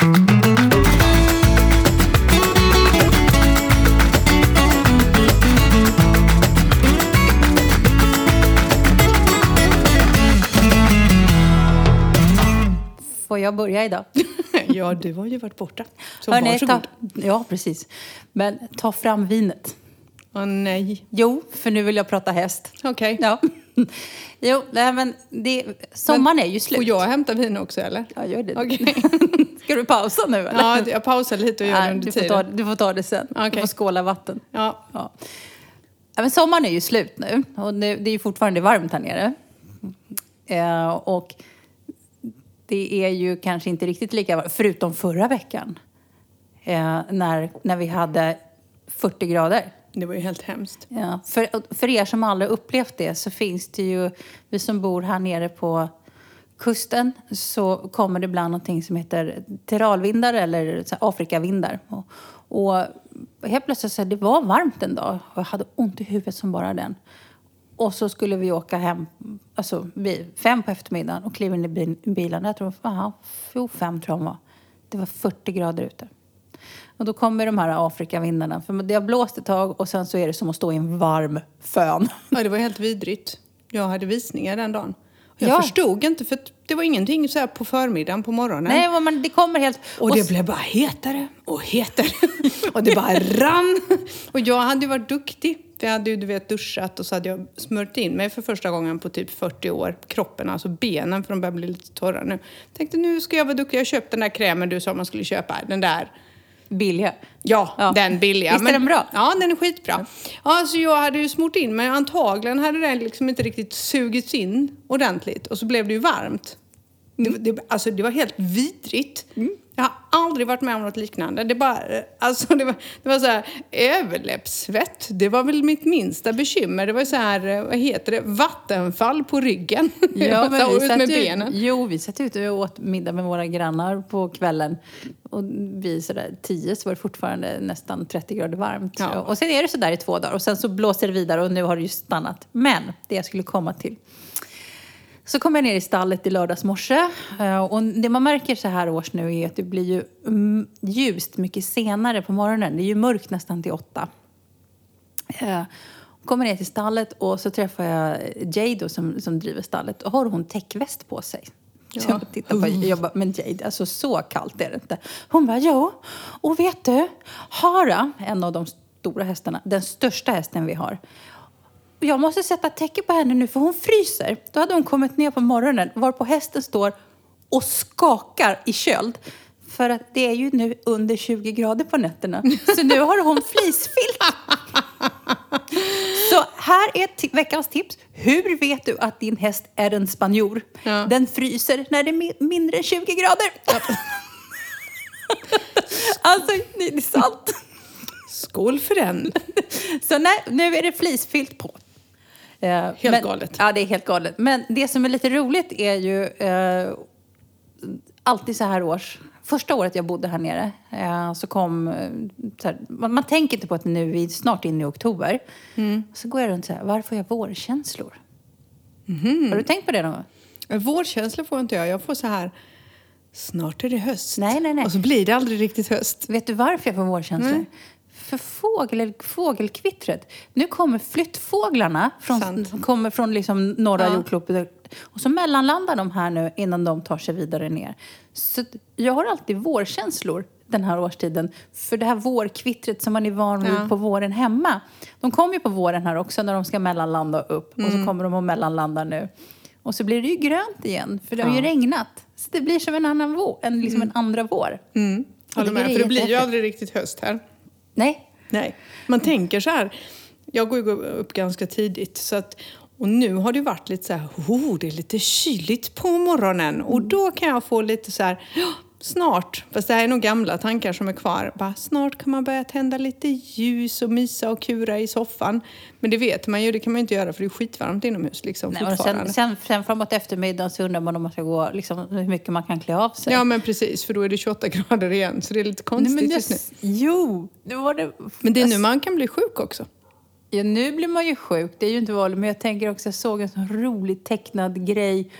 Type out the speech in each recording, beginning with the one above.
Får jag börja idag? Ja, du har ju varit borta. Så Hörrni, varsågod. ta, ja, precis. Men ta fram vinet. Åh nej. Jo, för nu vill jag prata häst. Okej. Ja. Jo, nej, men det, sommaren är ju slut. Får jag hämta vin också eller? Ja, gör det. Okej. Ska du pausa nu eller? Ja, jag pausar lite och gör det Nej, under du, får tiden. ta, du får ta det sen. Du Okej. får skåla vatten. Ja. Ja. Ja, men sommaren är ju slut nu och det, det är ju fortfarande varmt här nere. Eh, och det är ju kanske inte riktigt lika varmt, förutom förra veckan. Eh, när, när vi hade 40 grader. Det var ju helt hemskt. Ja, för, för er som aldrig upplevt det så finns det ju, vi som bor här nere på kusten så kommer det ibland någonting som heter terralvindar eller så här Afrikavindar. Och, och helt plötsligt så här, det var varmt en dag och jag hade ont i huvudet som bara den. Och så skulle vi åka hem alltså, vid fem på eftermiddagen och kliva in i bilen. Jag tror, aha, jo, fem tror jag var. Det var 40 grader ute. Och då kommer de här Afrikavindarna. För det har blåst ett tag och sen så är det som att stå i en varm fön. Ja, det var helt vidrigt. Jag hade visningar den dagen. Och Jag Ja. förstod inte för det var ingenting så på förmiddagen, på morgonen. Nej, men det kommer helt... Och det blev bara hetare och hetare. och det bara rann. Och jag hade ju varit duktig. För jag hade ju du vet duschat och så hade jag smört in mig för första gången på typ 40 år. Kroppen, alltså benen, för de börjar bli lite torra nu. Tänkte nu ska jag vara duktig. Jag köpte den där krämen du sa man skulle köpa. Den där. Billiga. Ja, Ja. den billiga. Visst är den bra? Ja, den är skitbra. Ja, så jag hade ju smort in mig. Antagligen hade den liksom inte riktigt sugits in ordentligt. Och så blev det ju varmt. Det, det, alltså det var helt vidrigt. Jag har aldrig varit med om något liknande. Det, bara, alltså det, var, det var så här överläppssvett. Det var väl mitt minsta bekymmer. Det var så här, vad heter det, vattenfall på ryggen. Jag var så ut med ju, benen. Jo, vi satt ute och åt middag med våra grannar på kvällen. Och vid sådär tio så var det fortfarande nästan 30 grader varmt. Ja. Och sen är det sådär i två dagar och sen så blåser det vidare och nu har det ju stannat. Men det jag skulle komma till. Så kom jag ner i stallet i lördags morse. eh, Och det man märker så här års nu är att det blir ju mm, ljust mycket senare på morgonen. Det är ju mörkt nästan till åtta. Eh, Kommer ner till stallet och så träffar jag Jade då, som, som driver stallet. Och har hon täckväst på sig. Så Ja. jag tittar på jag bara, men Jade, alltså så kallt är det inte. Hon bara, ja. Och vet du, Hara, en av de stora hästarna, den största hästen vi har. Jag måste sätta täcke på henne nu för hon fryser. Då hade hon kommit ner på morgonen varpå hästen står och skakar i köld. För att det är ju nu under 20 grader på nätterna. Så nu har hon fleecefilt. Så här är veckans tips. Hur vet du att din häst är en spanjor? Ja. Den fryser när det är mi- mindre än 20 grader. alltså, det är sant. Skål för den! Så nej, nu är det fleecefilt på. Eh, Helt men, galet. Ja, det är helt galet. Men det som är lite roligt är ju eh, alltid så här års. Första året jag bodde här nere eh, så kom... Eh, så här, man, man tänker inte på att nu vi snart inne i oktober. Mm. Så går jag runt så här, varför får jag vårkänslor? Mhm. Har du tänkt på det någon gång? Vårkänsla får inte jag. Jag får så här, snart är det höst. Nej, nej, nej. Och så blir det aldrig riktigt höst. Vet du varför jag får vårkänslor? Nej. För fågel, fågelkvittret. Nu kommer flyttfåglarna från, Sant. kommer från liksom norra Ja. jordklotet. Och så mellanlandar de här nu innan de tar sig vidare ner. Så jag har alltid vårkänslor den här årstiden. För det här vårkvittret som man är van vid Ja. på våren hemma. De kommer ju på våren här också när de ska mellanlanda upp. Och Mm. så kommer de och mellanlandar nu. Och så blir det ju grönt igen, för det har ju Ja. regnat. Så det blir som en annan vår, en, liksom en andra vår. Mm. Håller med, för det blir ju aldrig riktigt höst här. Nej, Nej. Man tänker så här, jag går ju upp ganska tidigt så att och nu har det varit lite så här, oh, det är lite kyligt på morgonen. Och då kan jag få lite så här, snart, fast det här är nog gamla tankar som är kvar, bara snart kan man börja tända lite ljus och mysa och kura i soffan. Men det vet man ju, det kan man ju inte göra för det är skitvarmt inomhus liksom Nej, sen, sen, sen framåt eftermiddagen så undrar man om man ska gå, liksom, hur mycket man kan klä av sig. Ja men precis, för då är det 28 grader igen så det är lite Nej, konstigt men just nu. det, jo, det var det. Men det är nu man kan bli sjuk också. Ja, nu blir man ju sjuk. Det är ju inte vanligt. Men jag tänker också, jag såg en sån rolig tecknad grej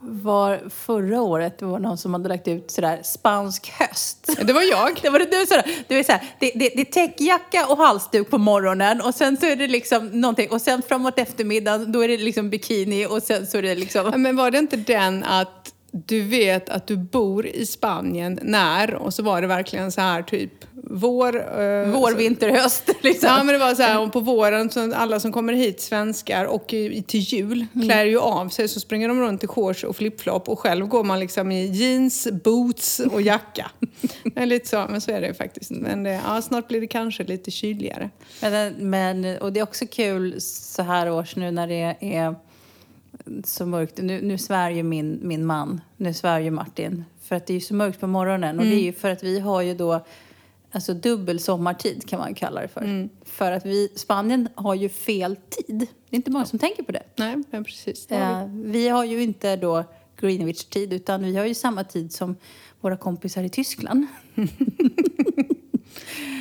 var förra året, det var någon som hade lagt ut sådär spansk höst. Det var jag. Det var det du sådär. Du är såhär, det, det, det är täckjacka och halsduk på morgonen och sen så är det liksom någonting och sen framåt eftermiddagen då är det liksom bikini och sen så är det liksom... Men var det inte den att du vet att du bor i Spanien när och så var det verkligen så här typ vår... Eh, Vår, vinter, höst liksom. Ja men det var så här, och på våren, så alla som kommer hit, svenskar, och i, till jul klär ju av sig så springer de runt i shorts och flipflop och själv går man liksom i jeans, boots och jacka. är lite så, men så är det ju faktiskt. Men det, ja, snart blir det kanske lite kyligare. Men, men, och det är också kul så här års nu när det är så mörkt. Nu, nu svär ju min, min man, nu svär ju Martin. För att det är ju så mörkt på morgonen. Och det är ju för att vi har ju då alltså dubbel sommartid kan man kalla det för. För att vi, Spanien har ju fel tid. Det är inte många som tänker på det. Nej, men precis. Eh, vi har ju inte då Greenwich-tid utan vi har ju samma tid som våra kompisar i Tyskland.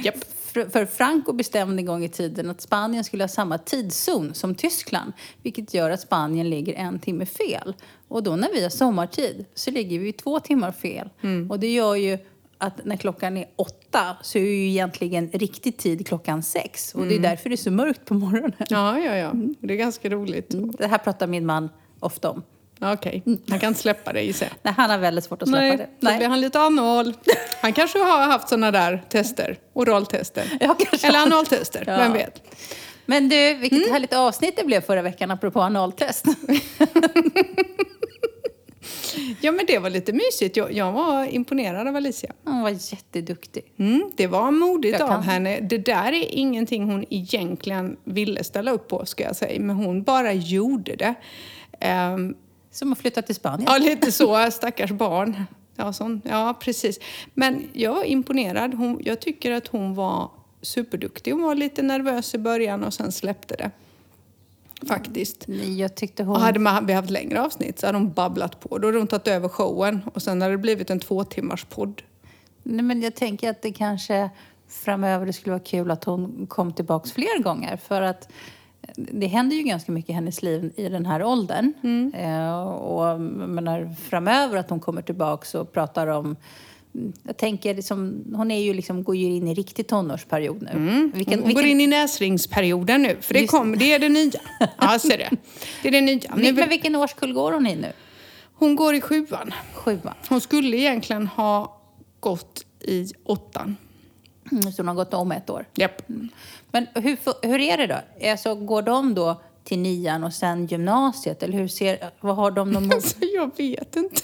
Japp. För, Franco bestämde en gång i tiden att Spanien skulle ha samma tidszon som Tyskland. Vilket gör att Spanien ligger en timme fel. Och då när vi har sommartid så ligger vi två timmar fel. Och det gör ju att när klockan är åtta så är ju egentligen riktig tid klockan sex. Och det är därför det är så mörkt på morgonen. Ja, ja, ja. Det är ganska roligt. Det här pratar min man ofta om. Okej, han kan inte släppa det gissar jag. Nej, han har väldigt svårt att släppa Nej, det. då blir han lite anal. Han kanske har haft såna där tester, oraltester. Ja. Eller analtester, Ja. vem vet. Men du, vilket Mm. härligt avsnitt det blev förra veckan apropå analtest. Ja, men det var lite mysigt. Jag, jag var imponerad av Alicia. Hon var jätteduktig. Mm, det var modigt av henne. Det där är ingenting hon egentligen ville ställa upp på, ska jag säga. Men hon bara gjorde det. Ehm, Som att flytta till Spanien. Ja, lite så. Stackars barn. Ja, sån, ja precis. Men jag var imponerad. Hon, jag tycker att hon var superduktig. Hon var lite nervös i början och sen släppte det. Faktiskt. Nej, Jag tyckte hon... Och hade man, vi haft längre avsnitt så hade hon babblat på. Då hade hon tagit över showen och sen hade det blivit en två timmars podd. Nej, men jag tänker att det kanske framöver det skulle vara kul att hon kom tillbaks fler gånger. För att det händer ju ganska mycket i hennes liv i den här åldern. Eh, och menar, framöver att hon kommer tillbaks och pratar om jag tänker, liksom, hon är ju liksom, går ju in i riktig tonårsperiod nu. Vilken, Hon går in i näsringsperioden nu, för det, kom, det är det nya. Ja, ser det. Det är det nya. Nu, men vilken årskull går hon i nu? hon går i sjuan. Sjuan. Hon skulle egentligen ha gått i åttan. Mm, Så hon har gått om ett år. Japp. Men hur, hur är det då? Alltså, går de då till nian och sen gymnasiet? Eller hur ser, vad har de någon Alltså, jag vet inte.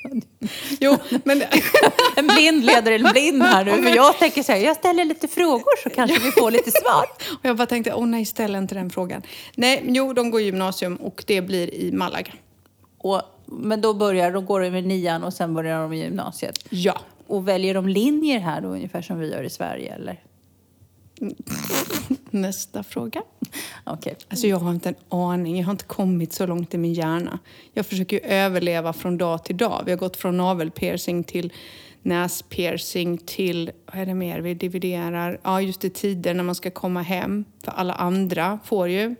jo, men... En blind leder en blind här nu. För jag tänker så här, jag ställer lite frågor så kanske vi får lite svar. Och jag bara tänkte, åh nej, ställ inte den frågan. Nej, jo, de går gymnasium och det blir i Malaga. Och, men då börjar, då går de med nian och sen börjar de i gymnasiet. Ja. Och väljer de linjer här då ungefär som vi gör i Sverige eller? Nästa fråga. Okej. Alltså jag har inte en aning. Jag har inte kommit så långt i min hjärna. Jag försöker ju överleva från dag till dag. Vi har gått från navelpiercing till näspiercing till, vad är det mer vi dividerar? Ja, just det, tider när man ska komma hem. För alla andra får ju.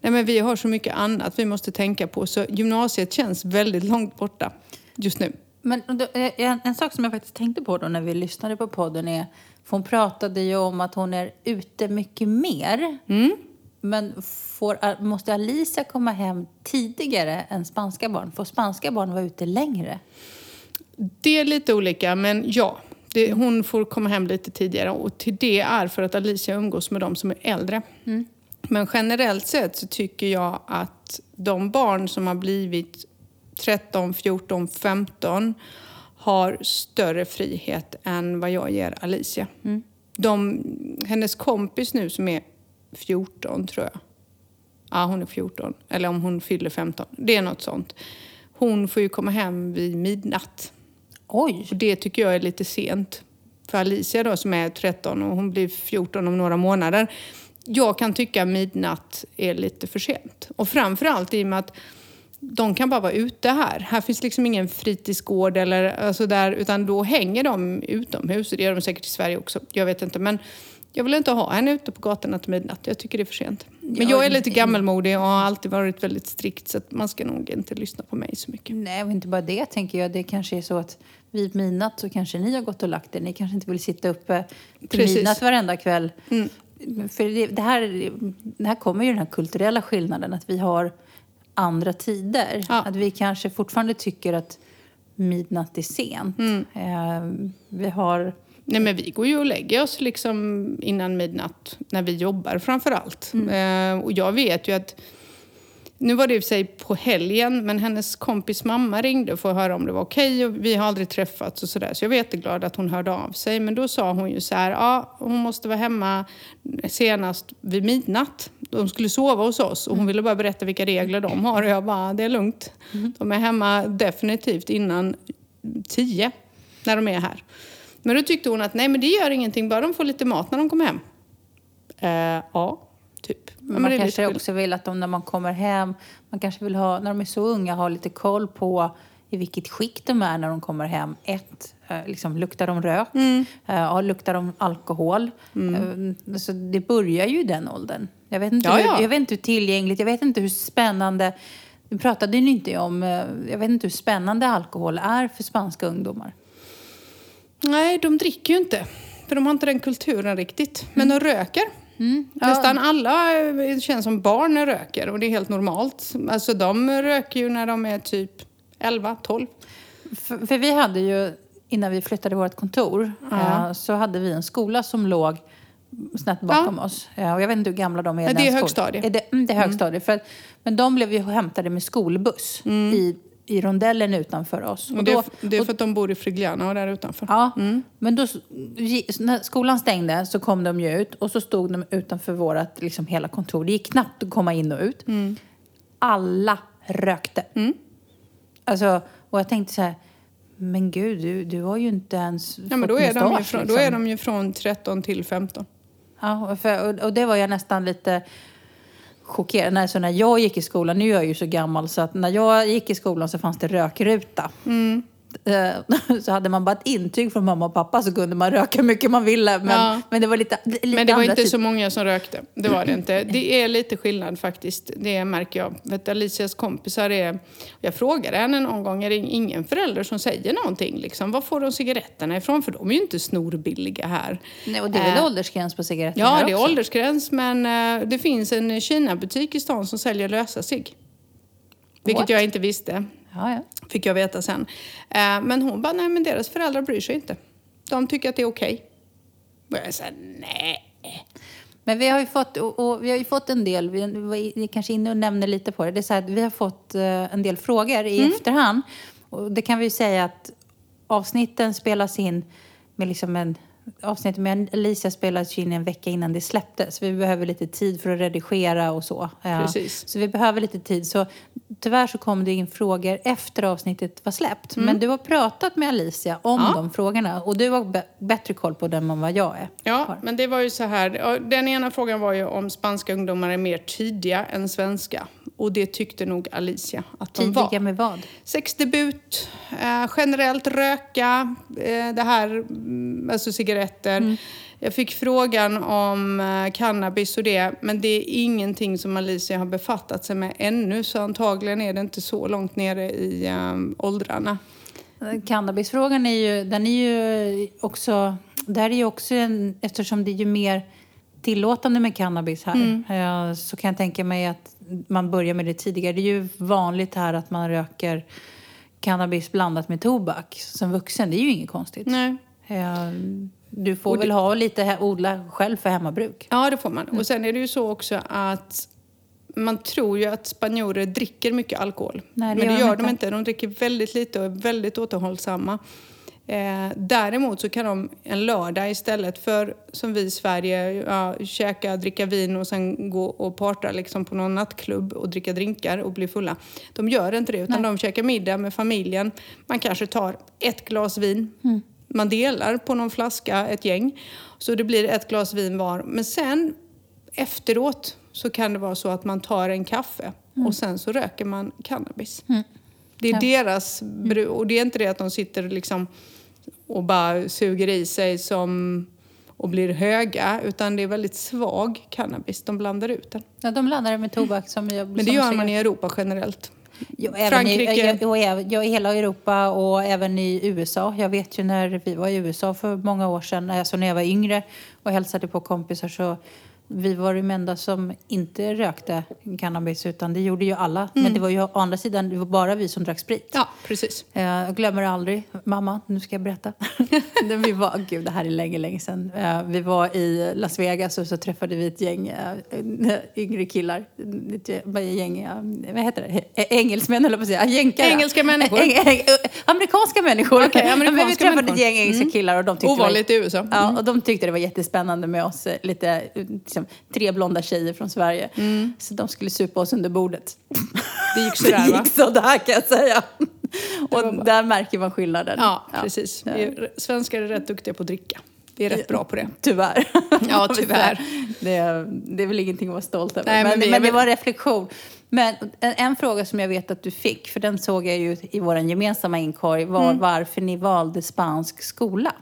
Nej men vi har så mycket annat vi måste tänka på. Så gymnasiet känns väldigt långt borta just nu. Men eh, en, en sak som jag faktiskt tänkte på då när vi lyssnade på podden är, för hon pratade ju om att hon är ute mycket mer. Men får, måste Alicia komma hem tidigare än spanska barn? Får spanska barn vara ute längre? Det är lite olika, men ja. Det, hon får komma hem lite tidigare och till det är för att Alicia umgås med de som är äldre. Men generellt sett så tycker jag att de barn som har blivit 13, 14, 15 har större frihet än vad jag ger Alicia. De, hennes kompis nu som är 14 tror jag. Ja, hon är 14. Eller om hon fyller 15. Det är något sånt. Hon får ju komma hem vid midnatt. Oj! Och det tycker jag är lite sent. För Alicia då som är 13 och hon blir 14 om några månader. Jag kan tycka midnatt är lite för sent. Och framförallt i och med att de kan bara vara ute här. Här finns liksom ingen fritidsgård eller alltså där, utan då hänger de utomhus. Det gör de säkert i Sverige också. Jag vet inte. Men Jag vill inte ha henne ute på gatorna till midnatt. Jag tycker det är för sent. Men Ja, jag är lite gammalmodig och har alltid varit väldigt strikt så att man ska nog inte lyssna på mig så mycket. Nej, och inte bara det tänker jag. Det kanske är så att vid midnatt så kanske ni har gått och lagt er. Ni kanske inte vill sitta uppe till Precis. midnatt varenda kväll. Mm. För det, det, här, det här kommer ju den här kulturella skillnaden att vi har andra tider. Ja. Att vi kanske fortfarande tycker att midnatt är sent. Mm. Eh, vi har... Nej men vi går ju och lägger oss liksom innan midnatt när vi jobbar framför allt. Eh, och jag vet ju att nu var det i och för sig på helgen, men hennes kompis mamma ringde för att höra om det var okej och vi har aldrig träffats och sådär. Så jag var jätteglad att hon hörde av sig. Men då sa hon ju så här, ja hon måste vara hemma senast vid midnatt. De skulle sova hos oss och hon ville bara berätta vilka regler de har och jag bara, det är lugnt. De är hemma definitivt innan tio när de är här. Men då tyckte hon att nej men det gör ingenting, bara de får lite mat när de kommer hem. Eh, ja, typ. Ja, man kanske också vill att de när man kommer hem, man kanske vill ha, när de är så unga, ha lite koll på i vilket skick de är när de kommer hem. Ett, eh, liksom, luktar de rök? Mm. Ja, luktar de alkohol? Eh, så det börjar ju i den åldern. Jag vet, inte Ja, hur, ja. jag vet inte hur tillgängligt, jag vet inte hur spännande det pratade ni inte om. Jag vet inte hur spännande alkohol är för spanska ungdomar. Nej, de dricker ju inte. För de har inte den kulturen riktigt. Men de röker. Nästan alla eh, känns som barn röker och det är helt normalt. Alltså de röker ju när de är typ 11, 12. För, för vi hade ju, innan vi flyttade vårt kontor, Ja. eh, så hade vi en skola som låg snett bakom oss. Eh, och jag vet inte hur gamla de är. Ja, det den är skol- högstadie. Är det, mm, det är högstadie. För, att- men de blev ju hämtade med skolbuss i, i rondellen utanför oss. Och det, är, det är för att de bor i Frigliana och där utanför. Ja, men då, när skolan stängde så kom de ju ut och så stod de utanför vårt liksom hela kontor. Det gick knappt att komma in och ut. Alla rökte. Alltså, och jag tänkte så här, men gud, du, du har ju inte ens Ja, men då är, de ju från, då liksom. är de ju från 13 till 15. Ja, och, för, och, och det var jag nästan lite chockerad. Nej, så när jag gick i skolan, nu är jag ju så gammal så att när jag gick i skolan så fanns det rökruta. Mm. Eh, Så hade man bara ett intyg från mamma och pappa så kunde man röka hur mycket man ville. Men, Ja. men det var lite, lite Men det var inte tid- så många som rökte. Det var det inte. Det är lite skillnad faktiskt. Det märker jag. Vet, Alicias kompisar är... Jag frågade henne någon gång, är det ingen förälder som säger någonting? Liksom, var får de cigaretterna ifrån? För de är ju inte snorbilliga här. Nej, och det är väl Eh, åldersgräns på cigaretter Ja, det är också? åldersgräns men eh, det finns en Kina-butik i stan som säljer lösa cigg. Vilket What? jag inte visste. Ja, ja. Fick jag veta sen. Eh, men hon bara, nej men deras föräldrar bryr sig inte. De tycker att det är okej. Och jag sa, nej. Men vi har ju fått, och, vi har fått en del, vi, vi, vi kanske inne och nämner lite på det, det är så här, att vi har fått eh, en del frågor i Mm. efterhand. Och det kan vi ju säga att avsnitten spelas in med liksom en Avsnittet med Alicia spelades in en vecka innan det släpptes. Vi behöver lite tid för att redigera och så. Ja. Precis. Så vi behöver lite tid. Så tyvärr så kom det in frågor efter avsnittet var släppt. Mm. Men du har pratat med Alicia om de frågorna. Och du har bättre koll på dem än vad jag är. Ja, har. men det var ju så här. ja, Den ena frågan var ju om spanska ungdomar är mer tidiga än svenska. Och det tyckte nog Alicia att de var. Tidiga med vad? Sexdebut, eh, generellt röka, eh, det här, mm, alltså cigaretter. Jag fick frågan om eh, cannabis och det, men det är ingenting som Alicia har befattat sig med ännu, så antagligen är det inte så långt nere i eh, åldrarna. Cannabisfrågan är ju, den är ju också, där är ju också en, eftersom det är ju mer tillåtande med cannabis här, eh, så kan jag tänka mig att man börjar med det tidigare. Det är ju vanligt här att man röker cannabis blandat med tobak som vuxen. Det är ju inget konstigt. Nej. Du får väl ha lite, he- odla själv för hemmabruk. Ja, det får man. Och sen är det ju så också att man tror ju att spanjorer dricker mycket alkohol. Nej, det men det gör de inte. De dricker väldigt lite och är väldigt återhållsamma. Eh, däremot så kan de en lördag istället för som vi i Sverige, ja, käka, dricka vin och sen gå och parta liksom på någon nattklubb och dricka drinkar och bli fulla. De gör inte det utan de käkar middag med familjen. Man kanske tar ett glas vin. Man delar på någon flaska, ett gäng. Så det blir ett glas vin var. Men sen efteråt så kan det vara så att man tar en kaffe och sen så röker man cannabis. Det är Ja. deras bru- och det är inte det att de sitter liksom och bara suger i sig som och blir höga utan det är väldigt svag cannabis. De blandar ut den. Ja, de blandar det med tobak som jag Men det gör man i Europa generellt. Frankrike. I, och även, ja, i hela Europa och även i USA. Jag vet ju när vi var i USA för många år sedan, alltså när jag var yngre och hälsade på kompisar så vi var de enda som inte rökte cannabis utan det gjorde ju alla. Men det var ju å andra sidan det var bara vi som drack sprit. Ja, precis. Eh, Jag glömmer aldrig, mamma, nu ska jag berätta. När vi var, gud det här är länge, länge sedan. Eh, Vi var i Las Vegas och så träffade vi ett gäng eh, yngre killar. Ett gäng- vad heter det? Engelsmän eller på att säga, jänkare. Engelska människor. Äng- amerikanska människor. Okej, Men vi amerikanska träffade ett människor. gäng engelska killar och de tyckte det var- Ovanligt i USA. Ja, och de tyckte det var jättespännande med oss, lite, liksom, tre blonda tjejer från Sverige. Så de skulle supa oss under bordet. Det gick sådär det va? gick sådär kan jag säga. Och bara- där märker man skillnaden. Ja, precis. Vi är, svenskar är rätt duktiga på att dricka. Vi är rätt bra på det. Tyvärr. Ja, tyvärr. Det, det är väl ingenting att vara stolt över. Nej, men men vi är men det var en reflektion. Men en, en fråga som jag vet att du fick, för den såg jag ju i vår gemensamma inkorg, var Mm. varför ni valde spansk skola.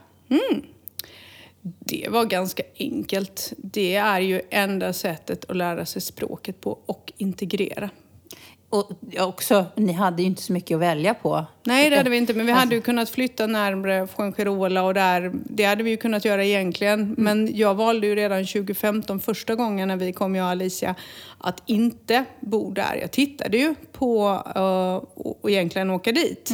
Det var ganska enkelt. Det är ju enda sättet att lära sig språket på och integrera. Och också, ni hade ju inte så mycket att välja på. Nej, det hade vi inte, men vi hade ju kunnat flytta närmre Fuengirola och där, det hade vi ju kunnat göra egentligen. Men jag valde ju redan 2015, första gången när vi kom, jag och Alicia, att inte bo där. Jag tittade ju på uh, och, egentligen åka dit.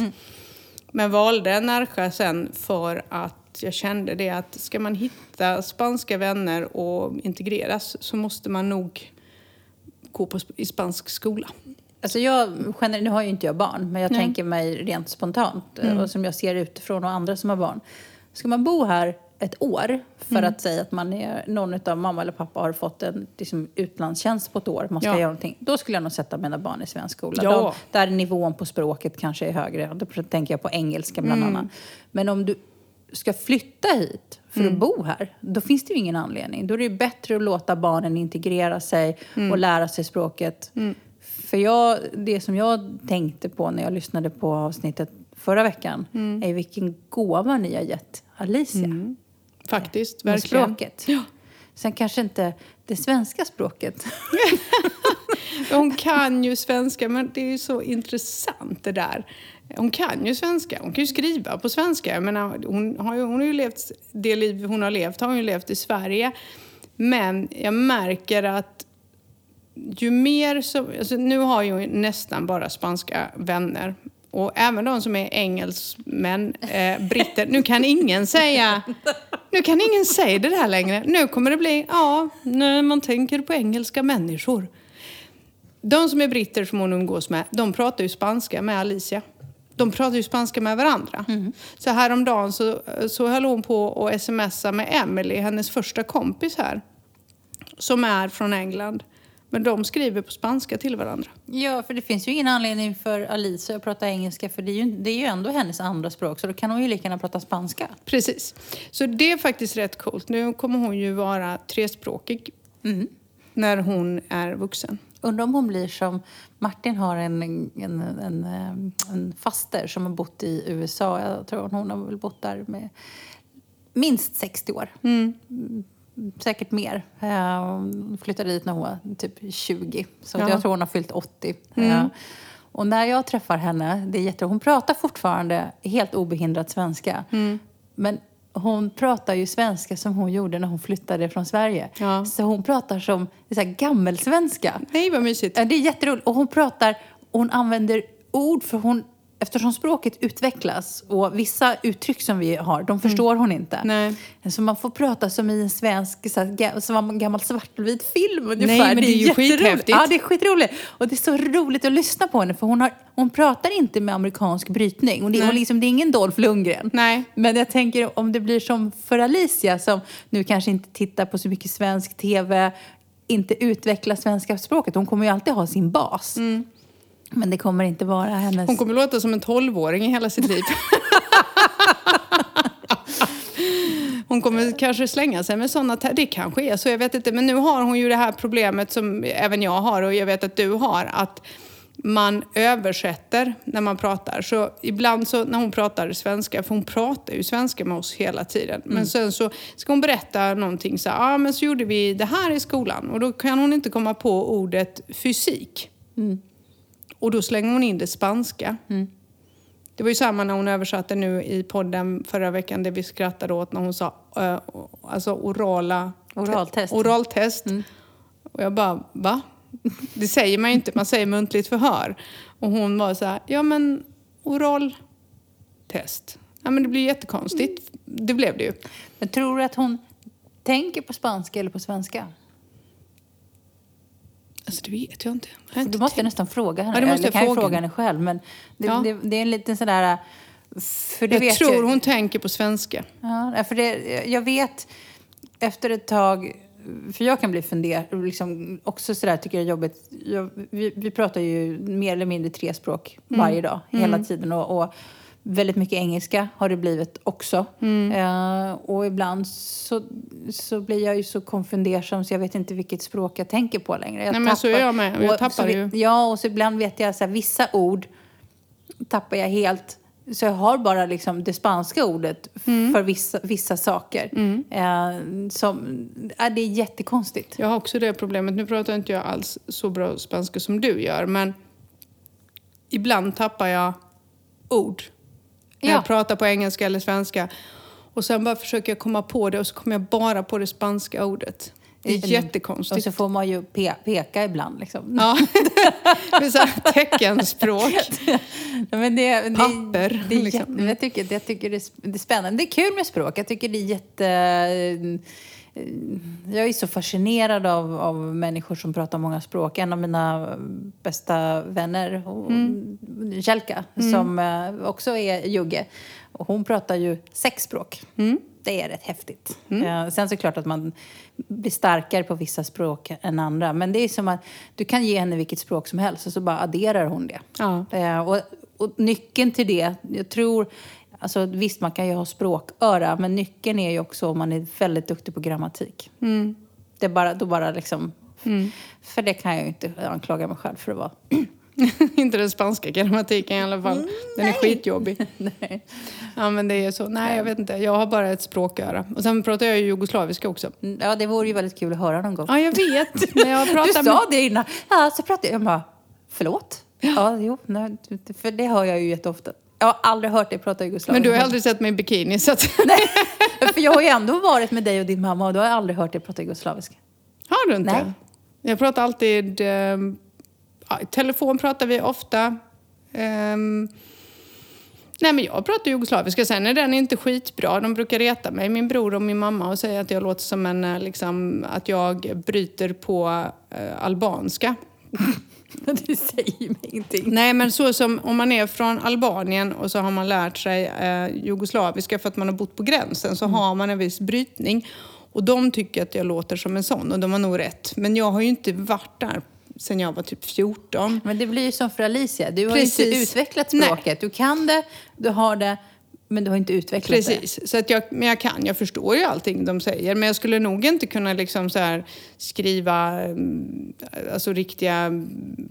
Men valde Närsjö sen för att jag kände det att ska man hitta spanska vänner och integreras så måste man nog gå på, i spansk skola. Alltså jag, nu har ju inte jag barn, men jag tänker mig rent spontant Mm. och som jag ser utifrån och andra som har barn. Ska man bo här ett år för Mm. att säga att man är, någon av mamma eller pappa har fått en liksom, utlandstjänst på ett år, man ska Ja. göra någonting. Då skulle jag nog sätta mina barn i svensk skola. Ja. De, där nivån på språket kanske är högre. Då tänker jag på engelska bland Mm. annat. Men om du ska flytta hit för Mm. att bo här, då finns det ju ingen anledning. Då är det ju bättre att låta barnen integrera sig Mm. och lära sig språket. För jag, det som jag tänkte på när jag lyssnade på avsnittet förra veckan Mm. är vilken gåva ni har gett Alicia Faktiskt, med verkligen. språket. Sen kanske inte det svenska språket. Hon kan ju svenska, men det är ju så intressant det där. Hon kan ju svenska, hon kan ju skriva på svenska. Jag menar, hon, har ju, hon har ju levt det liv hon har levt, har hon ju levt i Sverige. Men jag märker att ju mer så, alltså nu har jag ju nästan bara spanska vänner. Och även de som är engelsmän, eh, britter. Nu kan ingen säga nu kan ingen säga det där längre. Nu kommer det bli, ja, när man tänker på engelska människor. De som är britter som hon umgås med, de pratar ju spanska med Alicia. De pratar ju spanska med varandra. Så häromdagen så, så höll hon på att smsa med Emily, hennes första kompis här. Som är från England. Men de skriver på spanska till varandra. Ja, för det finns ju ingen anledning för Alicia att prata engelska för det är ju, det är ju ändå hennes andra språk så då kan hon ju lika gärna prata spanska. Precis. Så det är faktiskt rätt coolt. Nu kommer hon ju vara trespråkig när hon är vuxen. Undrar om hon blir som Martin har en, en, en, en, eh, faster som har bott i USA. Jag tror hon har väl bott där med minst 60 år. Mm, Säkert mer. Eh, Hon flyttade dit när hon var typ 20. Så Ja. jag tror hon har fyllt 80. Eh, Och när jag träffar henne, det är jätte, hon pratar fortfarande helt obehindrat svenska. Men hon pratar ju svenska som hon gjorde när hon flyttade från Sverige. Ja. Så hon pratar som så här, gammelsvenska. Nej, vad mysigt. Ja, det är jätteroligt. Och hon pratar, hon använder ord för hon, eftersom språket utvecklas och vissa uttryck som vi har, de förstår hon inte. Nej. Så man får prata som i en svensk, så här, som en gammal svartvit film ungefär. Nej, men det är ju skithäftigt. Ja, det är skitroligt. Och det är så roligt att lyssna på henne för hon, har, hon pratar inte med amerikansk brytning. Nej. hon liksom, det är ingen Dolph Lundgren. Nej. Men jag tänker om det blir som för Alicia som nu kanske inte tittar på så mycket svensk tv, inte utvecklar svenska språket. Hon kommer ju alltid ha sin bas. Men det kommer inte vara hennes... Hon kommer låta som en tolvåring i hela sitt liv. Hon kommer kanske slänga sig med sådana... Det kanske är så, jag vet inte. Men nu har hon ju det här problemet som även jag har och jag vet att du har. Att man översätter när man pratar. Så ibland så när hon pratar svenska, för hon pratar ju svenska med oss hela tiden. Men sen så ska hon berätta någonting så här, ah, men så gjorde vi det här i skolan. Och då kan hon inte komma på ordet fysik. Och då slänger hon in det spanska. Det var ju samma när hon översatte nu i podden förra veckan, det vi skrattade åt när hon sa uh, alltså orala... Oraltest. Oraltest. Och jag bara, va? Det säger man ju inte, man säger muntligt förhör. Och hon var så här, ja men oraltest. Ja men det blir jättekonstigt. Det blev det ju. Men tror du att hon tänker på spanska eller på svenska? Alltså det vet jag inte. Jag Du måste tänkt- nästan fråga henne. Ja, måste eller jag kan fråga fråga henne. själv. Men det, Ja. det, det är en liten sån där... För det Jag vet tror jag, hon tänker på svenska. Ja, för det, jag vet efter ett tag, för jag kan bli funderad, liksom också sådär tycker jag är jobbigt. Jag, vi, vi pratar ju mer eller mindre tre språk varje dag, hela tiden. Och, och väldigt mycket engelska har det blivit också. Eh, och ibland så, så blir jag ju så konfundersam så jag vet inte vilket språk jag tänker på längre. Jag Nej, men så är jag med. Jag och tappar så vi- ju. Ja, och så ibland vet jag så här, vissa ord tappar jag helt. Så jag har bara liksom det spanska ordet Mm. för vissa, vissa saker. Eh, som, ja, det är jättekonstigt. Jag har också det problemet. Nu pratar inte jag alls så bra spanska som du gör, men ibland tappar jag ord när Ja. jag pratar på engelska eller svenska. Och sen bara försöker jag komma på det och så kommer jag bara på det spanska ordet. Det är Och jättekonstigt. så får man ju pe- peka ibland. Liksom. Ja, det är så här teckenspråk. Men det, det, Papper, Det är liksom. jätte, jag, tycker, jag tycker det är, det är spännande. Det är kul med språk. Jag tycker det är jätte... eh, Jag är så fascinerad av, av människor som pratar många språk. En av mina bästa vänner, hon- Jelka, som eh, också är jugge, hon pratar ju sex språk. Det är rätt häftigt. Eh, Sen så är det klart att man blir starkare på vissa språk än andra. Men det är som att du kan ge henne vilket språk som helst och så bara adderar hon det. Ja. Och, och nyckeln till det, jag tror, alltså visst man kan ju ha språköra, men nyckeln är ju också om man är väldigt duktig på grammatik. Det är bara, då bara liksom, för det kan jag ju inte anklaga mig själv för att vara. inte den spanska grammatiken i alla fall. Den är skitjobbig. Nej. Ja, men det är så. Nej, jag vet inte. Jag har bara ett språköra. Och sen pratar jag ju jugoslaviska också. Mm, Ja, det vore ju väldigt kul att höra någon gång. Ja, jag vet. Men jag Du sa det innan. Ja, så pratade jag. Jag bara, förlåt? Ja, jo, nej, för det hör jag ju jätteofta. Jag har aldrig hört dig prata jugoslaviska. Men du har aldrig sett mig i bikini så att... Nej, för jag har ju ändå varit med dig och din mamma och då har jag aldrig hört dig prata jugoslaviska. Har du inte? Nej. Jag pratar alltid... ehm, ja, I telefon pratar vi ofta. Ehm, nej men jag pratar jugoslaviska. Sen är den inte skitbra. De brukar reta mig, min bror och min mamma, och säga att jag låter som en... eh, Liksom, att jag bryter på eh, albanska. Det säger mig ingenting. Nej, men så som om man är från Albanien och så har man lärt sig eh, jugoslaviska för att man har bott på gränsen så har man en viss brytning. Och de tycker att jag låter som en sån och de har nog rätt. Men jag har ju inte varit där sedan jag var typ 14. Men det blir ju som för Alicia. Du har ju inte Precis. utvecklat Nej. språket. Du kan det, du har det, men du har inte utvecklat Precis, så att jag, men jag kan, jag förstår ju allting de säger. Men jag skulle nog inte kunna liksom så här skriva mm, alltså riktiga, mm,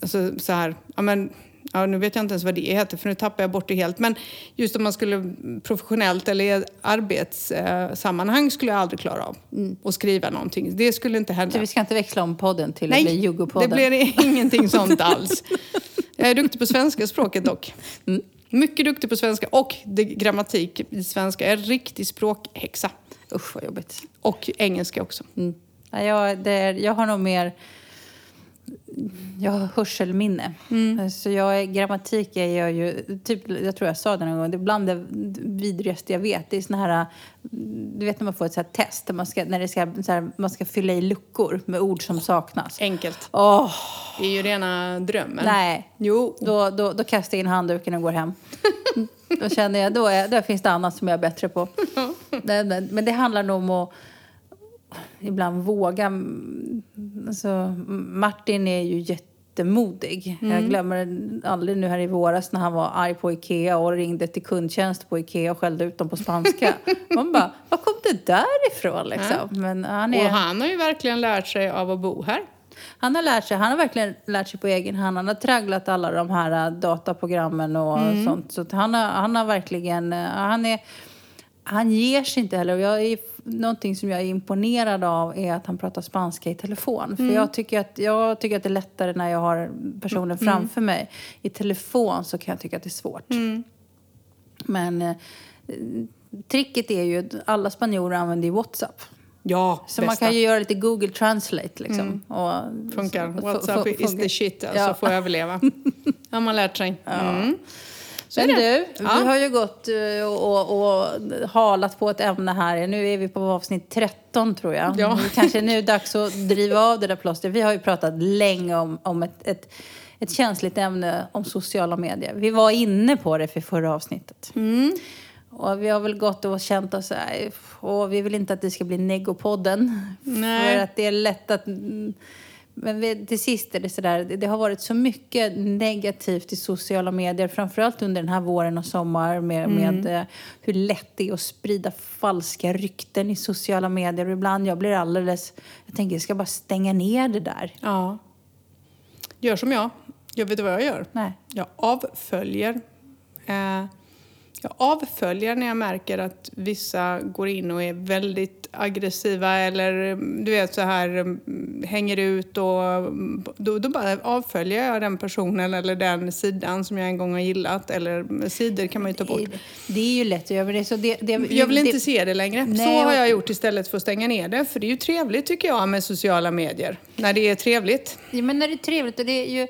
alltså så här, ja men, ja nu vet jag inte ens vad det heter för nu tappar jag bort det helt. Men just om man skulle professionellt eller i arbetssammanhang skulle jag aldrig klara av att skriva någonting. Det skulle inte det. hända. Så vi ska inte växla om podden till att bli Nej, det blir ingenting sånt alls. Jag är duktig på svenska språket dock. Mm. Mycket duktig på svenska och grammatik i svenska. Jag är en riktig språkhäxa. Usch vad jobbigt. Och engelska också. Mm. Ja, jag, är, jag har nog mer... Jag har hörselminne. Mm. Så jag grammatik är jag ju... Typ, jag tror jag sa det någon gång. Det är bland det vidrigaste jag vet. Det är såna här... Du vet när man får ett så test. Man, ska, när det ska, här, man ska fylla i luckor med ord som saknas. Enkelt. Åh, Det är ju rena drömmen. nej. Jo. Då, då, då kastar jag in handduken och går hem. Då känner jag, då, är, då finns det annat som jag är bättre på. Men, men det handlar nog om att ibland våga. mm, Alltså, Martin är ju jättemodig. Jag glömmer aldrig nu här i våras när han var arg på Ikea och ringde till kundtjänst på Ikea och skällde ut dem på spanska. Man bara, var kom det där ifrån liksom? Men han är... Och han har ju verkligen lärt sig av att bo här. Han har lärt sig, han har verkligen lärt sig på egen hand. Han har tragglat alla de här äh, dataprogrammen och Mm. sånt. Så han, har, han har verkligen, äh, han är, han ger sig inte heller. Och Jag är, någonting som jag är imponerad av är att han pratar spanska i telefon. För Mm. jag, tycker att, jag tycker att det är lättare när jag har personen Mm. framför mig. I telefon så kan jag tycka att det är svårt. Mm. Men eh, tricket är ju att alla spanjorer använder ju WhatsApp. Ja, Så man bästa. kan ju göra lite Google Translate liksom. Och, Funkar. så- WhatsApp is the shit alltså, Ja. får överleva. har man lärt sig. Mm. Så är Men du, Ja. vi har ju gått eh, och, och, halat på ett ämne här. Nu är vi på avsnitt 13 tror jag. Ja. Det kanske är nu dags att driva av det där plåstret. Vi har ju pratat länge om, om ett, ett, ett känsligt ämne om sociala medier. Vi var inne på det för förra avsnittet. Mm. Och vi har väl gått och känt oss och vi vill inte att det ska bli negopodden. Nej. För att det är lätt att... Men vi, till sist är det sådär, det, det har varit så mycket negativt i sociala medier, framförallt under den här våren och sommaren med, med eh, hur lätt det är att sprida falska rykten i sociala medier. Och ibland jag blir alldeles, jag tänker jag ska bara stänga ner det där. Ja. Gör som jag. Jag vet vad jag gör? Nej. Jag avföljer. Eh, jag avföljer när jag märker att vissa går in och är väldigt aggressiva eller du vet så här mm, hänger ut och då, då bara avföljer jag den personen eller den sidan som jag en gång har gillat eller sidor kan man ju ta bort. Det är ju lätt att göra, det så... Det, det, Jag vill inte det, se det längre. Nej, så har jag gjort istället för att stänga ner det. För det är ju trevligt tycker jag med sociala medier. När det är trevligt. Ja, men när det är trevligt och det är ju...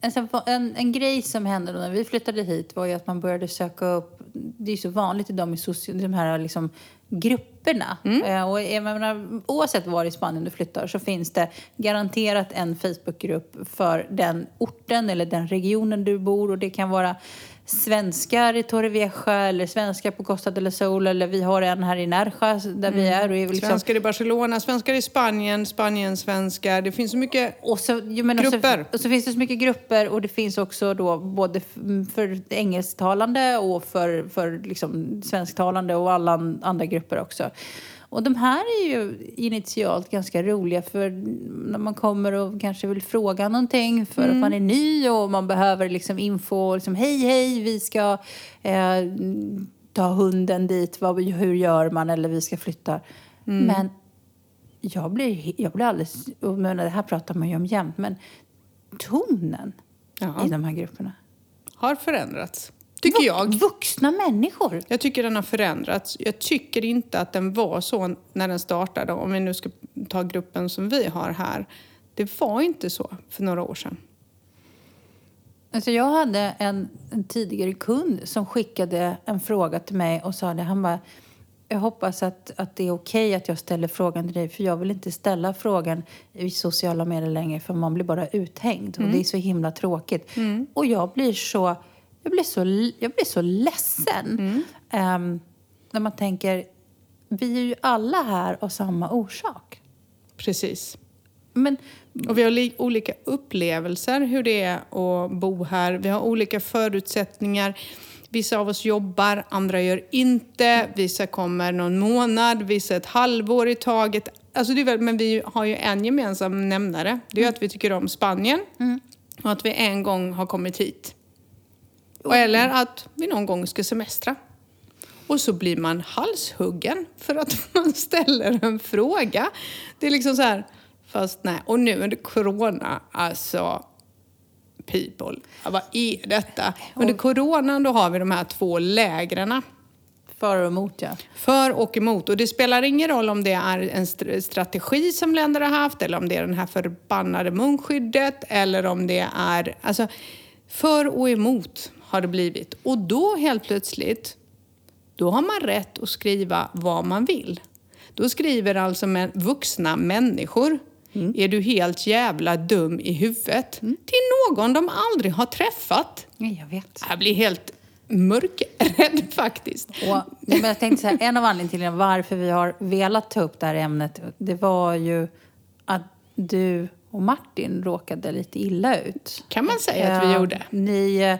Alltså, en, en grej som hände då när vi flyttade hit var ju att man började söka upp... Det är ju så vanligt idag med soci, de här liksom, grupperna. Eh, och jag menar, oavsett var i Spanien du flyttar så finns det garanterat en Facebookgrupp för den orten eller den regionen du bor. Och det kan vara svenskar i Torrevieja eller svenskar på Costa del Sol eller vi har en här i Nerja där vi är. Och är liksom, Svenskar i Barcelona, svenskar i Spanien, Spanien svenskar. Det finns så mycket... Och så, jo, men Grupper. Och så, och så finns det så mycket grupper och det finns också då både f- för engelsktalande och för, för liksom svensktalande och alla an- andra grupper också. Och de här är ju initialt ganska roliga för när man kommer och kanske vill fråga någonting för att man är ny och man behöver liksom info. Liksom, hej, hej, vi ska eh, ta hunden dit. Vad, hur gör man? Eller vi ska flytta. Men jag blir, jag blir alldeles... Men det här pratar man ju om jämt, men tonen Ja. i de här grupperna. Har förändrats. Tycker Vux- jag. Vuxna människor. Jag tycker den har förändrats. Jag tycker inte att den var så när den startade. Om vi nu ska ta gruppen som vi har här. Det var inte så för några år sedan. Alltså jag hade en, en tidigare kund som skickade en fråga till mig och sa det. Han bara, jag hoppas att, att det är okej att jag ställer frågan till dig för jag vill inte ställa frågan i sociala medier längre för man blir bara uthängd och det är så himla tråkigt. Och jag blir så, jag blir så, jag blir så ledsen Ehm, när man tänker, vi är ju alla här av samma orsak. Precis. Men Och vi har li- olika upplevelser hur det är att bo här. Vi har olika förutsättningar. Vissa av oss jobbar, andra gör inte. Vissa kommer någon månad, vissa ett halvår i taget. Alltså det är väl, men vi har ju en gemensam nämnare. Det är ju att vi tycker om Spanien och att vi en gång har kommit hit. Och eller att vi någon gång ska semestra. Och så blir man halshuggen för att man ställer en fråga. Det är liksom så här, fast nej. Och nu under corona, alltså people, vad är detta? Under coronan då har vi de här två lägren. för och emot ja. För och emot. Och det spelar ingen roll om det är en st- strategi som länder har haft eller om det är det här förbannade munskyddet eller om det är... Alltså, för och emot har det blivit. Och då helt plötsligt, då har man rätt att skriva vad man vill. Då skriver alltså men, vuxna människor är du helt jävla dum i huvudet? Till någon de aldrig har träffat. Nej, jag vet. Jag blir helt mörkrädd faktiskt. Och, men jag tänkte så här, en av anledningarna till varför vi har velat ta upp det här ämnet, det var ju att du och Martin råkade lite illa ut. Kan man säga att vi Eh, gjorde. Ni, eh,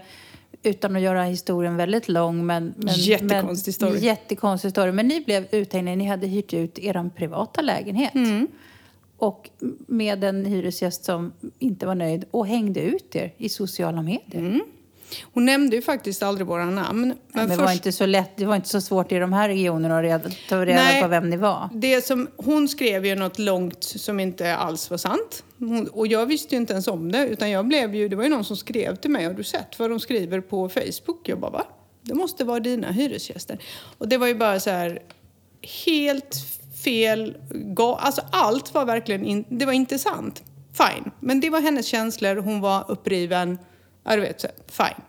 utan att göra historien väldigt lång, men... men Jättekonstig story. Jättekonstig story. Men ni blev uthängda, ni hade hyrt ut er privata lägenhet. Mm. och med en hyresgäst som inte var nöjd och hängde ut er i sociala medier. Hon nämnde ju faktiskt aldrig våra namn. Men, Men det, först, var inte så lätt, det var inte så svårt i de här regionerna att reda, ta reda Nej. på vem ni var. det som, hon skrev ju något långt som inte alls var sant. Hon, och jag visste ju inte ens om det. Utan jag blev ju, det var ju någon som skrev till mig. Har du sett vad de skriver på Facebook? Jag bara, va? Det måste vara dina hyresgäster. Och det var ju bara så här helt fel. Alltså allt var verkligen, in, det var inte sant. Fine. Men det var hennes känslor. Hon var uppriven. Ja, du vet, så, fine.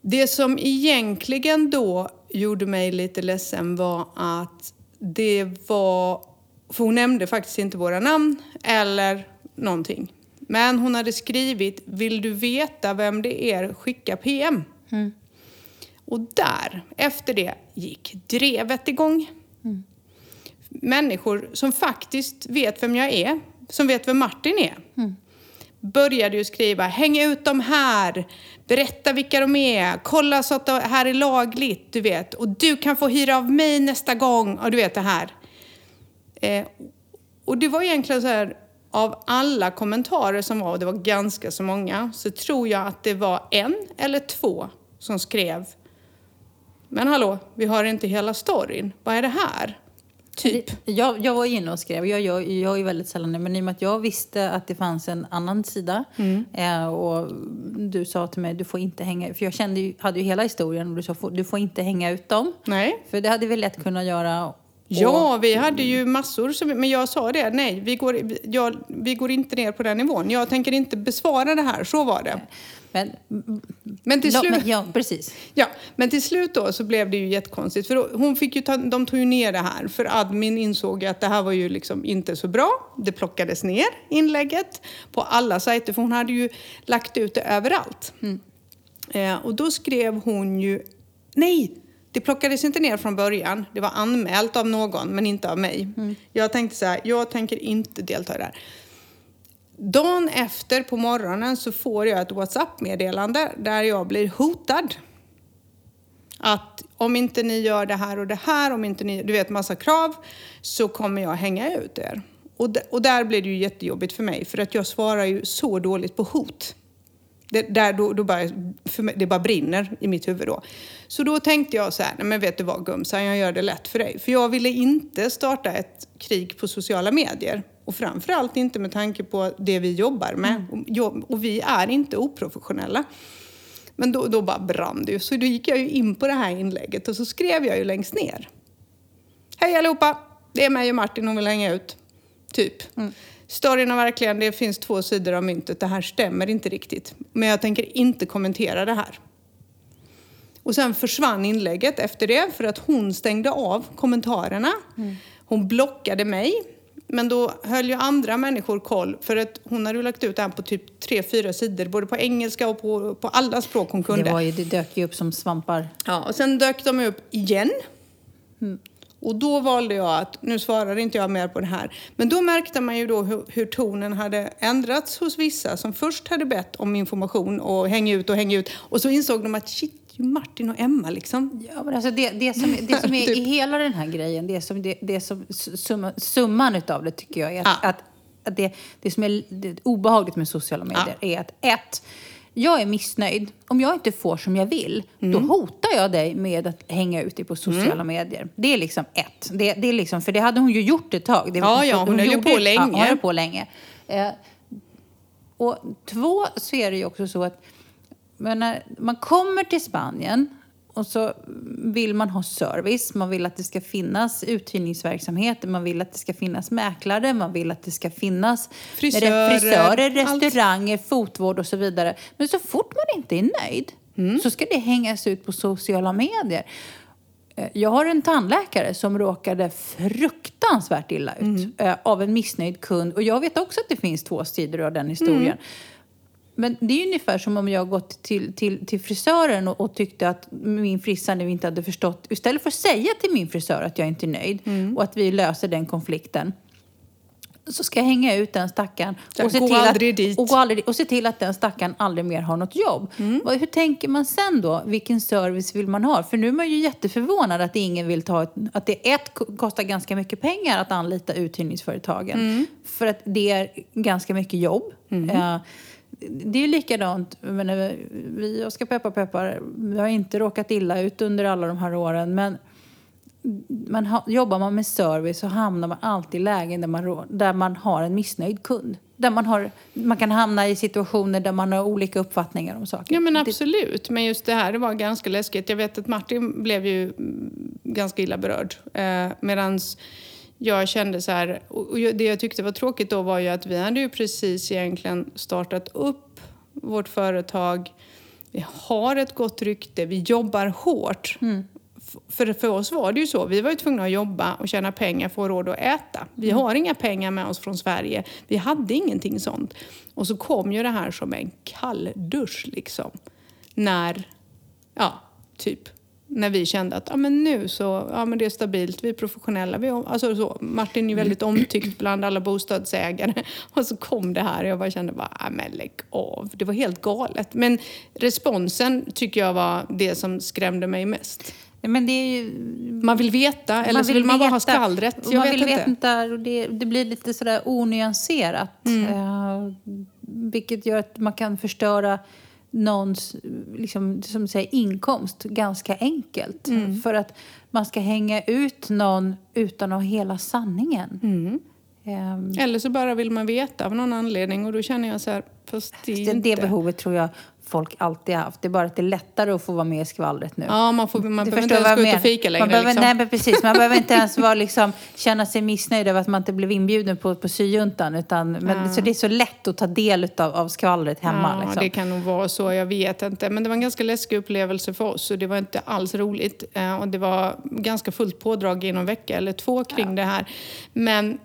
Det som egentligen då gjorde mig lite ledsen var att det var... För hon nämnde faktiskt inte våra namn eller någonting. Men hon hade skrivit Vill du veta vem det är? Skicka PM. Och där, efter det, gick drevet igång. Människor som faktiskt vet vem jag är, som vet vem Martin är började ju skriva häng ut dem här, berätta vilka de är, kolla så att det här är lagligt, du vet. Och du kan få hyra av mig nästa gång, och du vet det här. Eh, och det var egentligen så här, av alla kommentarer som var, och det var ganska så många, så tror jag att det var en eller två som skrev Men hallå, vi har inte hela storyn. Vad är det här? Typ. Jag, jag var inne och skrev, jag gör jag är väldigt sällan det, men i och med att jag visste att det fanns en annan sida Mm. eh, och du sa till mig du får inte hänga för jag kände ju, hade ju hela historien och du sa "Får- du får inte hänga ut dem. Nej. För det hade vi lätt kunnat göra. Och, Ja, vi hade ju massor, som, men jag sa det, nej, vi går, jag, vi går inte ner på den nivån. Jag tänker inte besvara det här, så var det. Men, Men till slut... men, ja, precis. Ja, men till slut då så blev det ju jättekonstigt. För då, hon fick ju ta, de tog ju ner det här. För admin insåg ju att det här var ju liksom inte så bra. Det plockades ner, inlägget, på alla sajter. För hon hade ju lagt ut det överallt. Eh, och då skrev hon ju... Nej! Det plockades inte ner från början. Det var anmält av någon, men inte av mig. Jag tänkte så här, jag tänker inte delta i det här. Dagen efter på morgonen så får jag ett WhatsApp-meddelande där jag blir hotad. Att om inte ni gör det här och det här, om inte ni, du vet massa krav, så kommer jag hänga ut er. Och, d- och där blir det ju jättejobbigt för mig, för att jag svarar ju så dåligt på hot. Det, där då, då bara, för mig, det bara brinner i mitt huvud då. Så då tänkte jag så här, nej men vet du vad Gumsan, jag gör det lätt för dig. För jag ville inte starta ett krig på sociala medier. Och framförallt inte med tanke på det vi jobbar med. Och, jag, och vi är inte oprofessionella. Men då, då bara brann det ju. Så då gick jag ju in på det här inlägget och så skrev jag ju längst ner. Hej allihopa! Det är mig och Martin hon vill hänga ut. Typ. Storyn är verkligen, det finns två sidor av myntet. Det här stämmer inte riktigt. Men jag tänker inte kommentera det här. Och sen försvann inlägget efter det för att hon stängde av kommentarerna. Hon blockade mig. Men då höll ju andra människor koll för att hon hade ju lagt ut det här på typ tre, fyra sidor. Både på engelska och på, på alla språk hon kunde. Det, var ju, det dök ju upp som svampar. Ja, och sen dök de upp igen. Och då valde jag att, nu svarar inte jag mer på det här. Men då märkte man ju då hur, hur tonen hade ändrats hos vissa som först hade bett om information och häng ut och häng ut. Och så insåg de att shit, ju Martin och Emma liksom. Ja, men alltså det, det, som, det som är Typ. i hela den här grejen, det som, det, det som summa, summan utav det tycker jag är att, Ja. att, att det, det som är det obehagligt med sociala medier är att ett, jag är missnöjd. Om jag inte får som jag vill, då Mm. hotar jag dig med att hänga ut dig på sociala medier. Det är liksom ett. Det, det är liksom, för det hade hon ju gjort ett tag. Det, Ja, ja, hon höll ju på länge. Ja, hon höll på länge. Eh, och två, så är det ju också så att men när man kommer till Spanien och så vill man ha service, man vill att det ska finnas uthyrningsverksamhet, man vill att det ska finnas mäklare, man vill att det ska finnas Frisörer, frisörer allt. restauranger, fotvård och så vidare. Men så fort man inte är nöjd Mm. så ska det hängas ut på sociala medier. Eh, Jag har en tandläkare som råkade fruktansvärt illa ut Mm. eh, av en missnöjd kund. Och jag vet också att det finns två sidor av den historien. Mm. Men det är ungefär som om jag gått till, till, till frisören och, och tyckte att min frissa nu inte hade förstått. Istället för att säga till min frisör att jag inte är nöjd Mm. och att vi löser den konflikten. så ska jag hänga ut den stackaren och se, till att, dit. och, gå aldrig, och se till att den stackaren aldrig mer har något jobb. Mm. Hur tänker man sen då? Vilken service vill man ha? För nu är man ju jätteförvånad att ingen vill ta ett, att det ett ko- kostar ganska mycket pengar att anlita uthyrningsföretagen. Mm. För att det är ganska mycket jobb. Eh, det är likadant, jag menar, vi och ska peppa peppar, vi har inte råkat illa ut under alla de här åren. Men man ha, jobbar man med service så hamnar man alltid i lägen där man, där man har en missnöjd kund. Där man, har, man kan hamna i situationer där man har olika uppfattningar om saker. Ja men absolut, men just det här det var ganska läskigt. Jag vet att Martin blev ju mm, ganska illa berörd. Eh, medans jag kände så här, och det jag tyckte var tråkigt då var ju att vi hade ju precis egentligen startat upp vårt företag. Vi har ett gott rykte, vi jobbar hårt. F- För, för oss var det ju så, vi var ju tvungna att jobba och tjäna pengar för att råd att äta. Vi har inga pengar med oss från Sverige, vi hade ingenting sånt. Och så kom ju det här som en kall dusch liksom. När, ja, typ, när vi kände att ja, men nu så, ja men det är stabilt, vi är professionella. Vi, är alltså så, Martin är väldigt omtyckt bland alla bostadsägare. Och så kom det här och jag bara kände bara, ja men lägg av. Det var helt galet. Men responsen tycker jag var det som skrämde mig mest. Men det är ju... Man vill veta, eller så vill man bara ha. Och Jag man vet vill inte. veta och det, det blir lite sådär onyanserat. Mm. Eh, vilket gör att man kan förstöra någons liksom, som säger, inkomst ganska enkelt. Mm. För att man ska hänga ut någon utan att ha hela sanningen. Mm. Ehm, Eller så bara vill man veta av någon anledning och då känner jag så här, fast det det, inte... det behovet tror jag folk alltid har haft. Det är bara att det är lättare att få vara med i skvallret nu. Ja, man, får, man Du behöver inte ens gå ut och fika längre. Man behöver, liksom. Nej, men precis. Man behöver inte ens vara, liksom, känna sig missnöjd över att man inte blev inbjuden på, på syjuntan. Utan, men, Så det är så lätt att ta del av, av skvallret hemma. Ja, liksom. det kan nog vara så. Jag vet inte. Men det var en ganska läskig upplevelse för oss och det var inte alls roligt. Eh, Och det var ganska fullt pådrag i någon vecka eller två kring det här. Men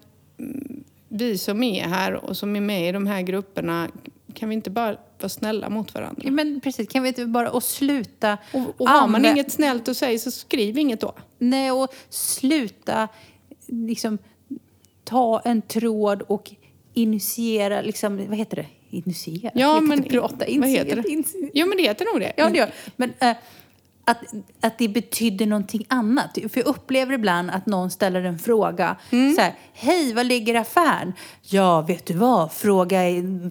vi som är här och som är med i de här grupperna, kan vi inte bara vara snälla mot varandra? Ja, men precis, kan vi inte bara och sluta... Och, och har man inget snällt att säga så skriv inget då. Nej, och sluta liksom ta en tråd och initiera, liksom, vad heter det? Initiera? Ja, men prata. vad Initiera, heter det? initiera. Jo, men det heter nog det. Ja, det gör Men äh, att, att det betyder någonting annat. För jag upplever ibland att någon ställer en fråga. Mm. Så här, hej, var ligger affären? Ja, vet du vad? Fråga,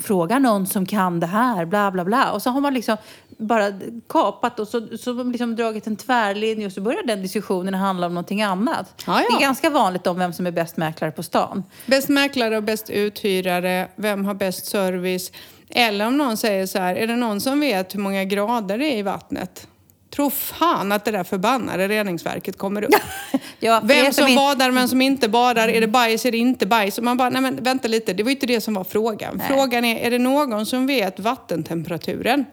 fråga någon som kan det här, bla bla bla. Och så har man liksom bara kapat och så, så liksom dragit en tvärlinje och så börjar den diskussionen handla om någonting annat. Ja, ja. Det är ganska vanligt om vem som är bäst mäklare på stan. Bäst mäklare och bäst uthyrare, vem har bäst service? Eller om någon säger så här, är det någon som vet hur många grader det är i vattnet? Tro fan att det där förbannade reningsverket kommer upp. Ja, Vem som badar, vem som inte badar, är det bajs, är det inte bajs? Och man bara, nej men vänta lite, det var inte det som var frågan. Frågan är, är det någon som vet vattentemperaturen?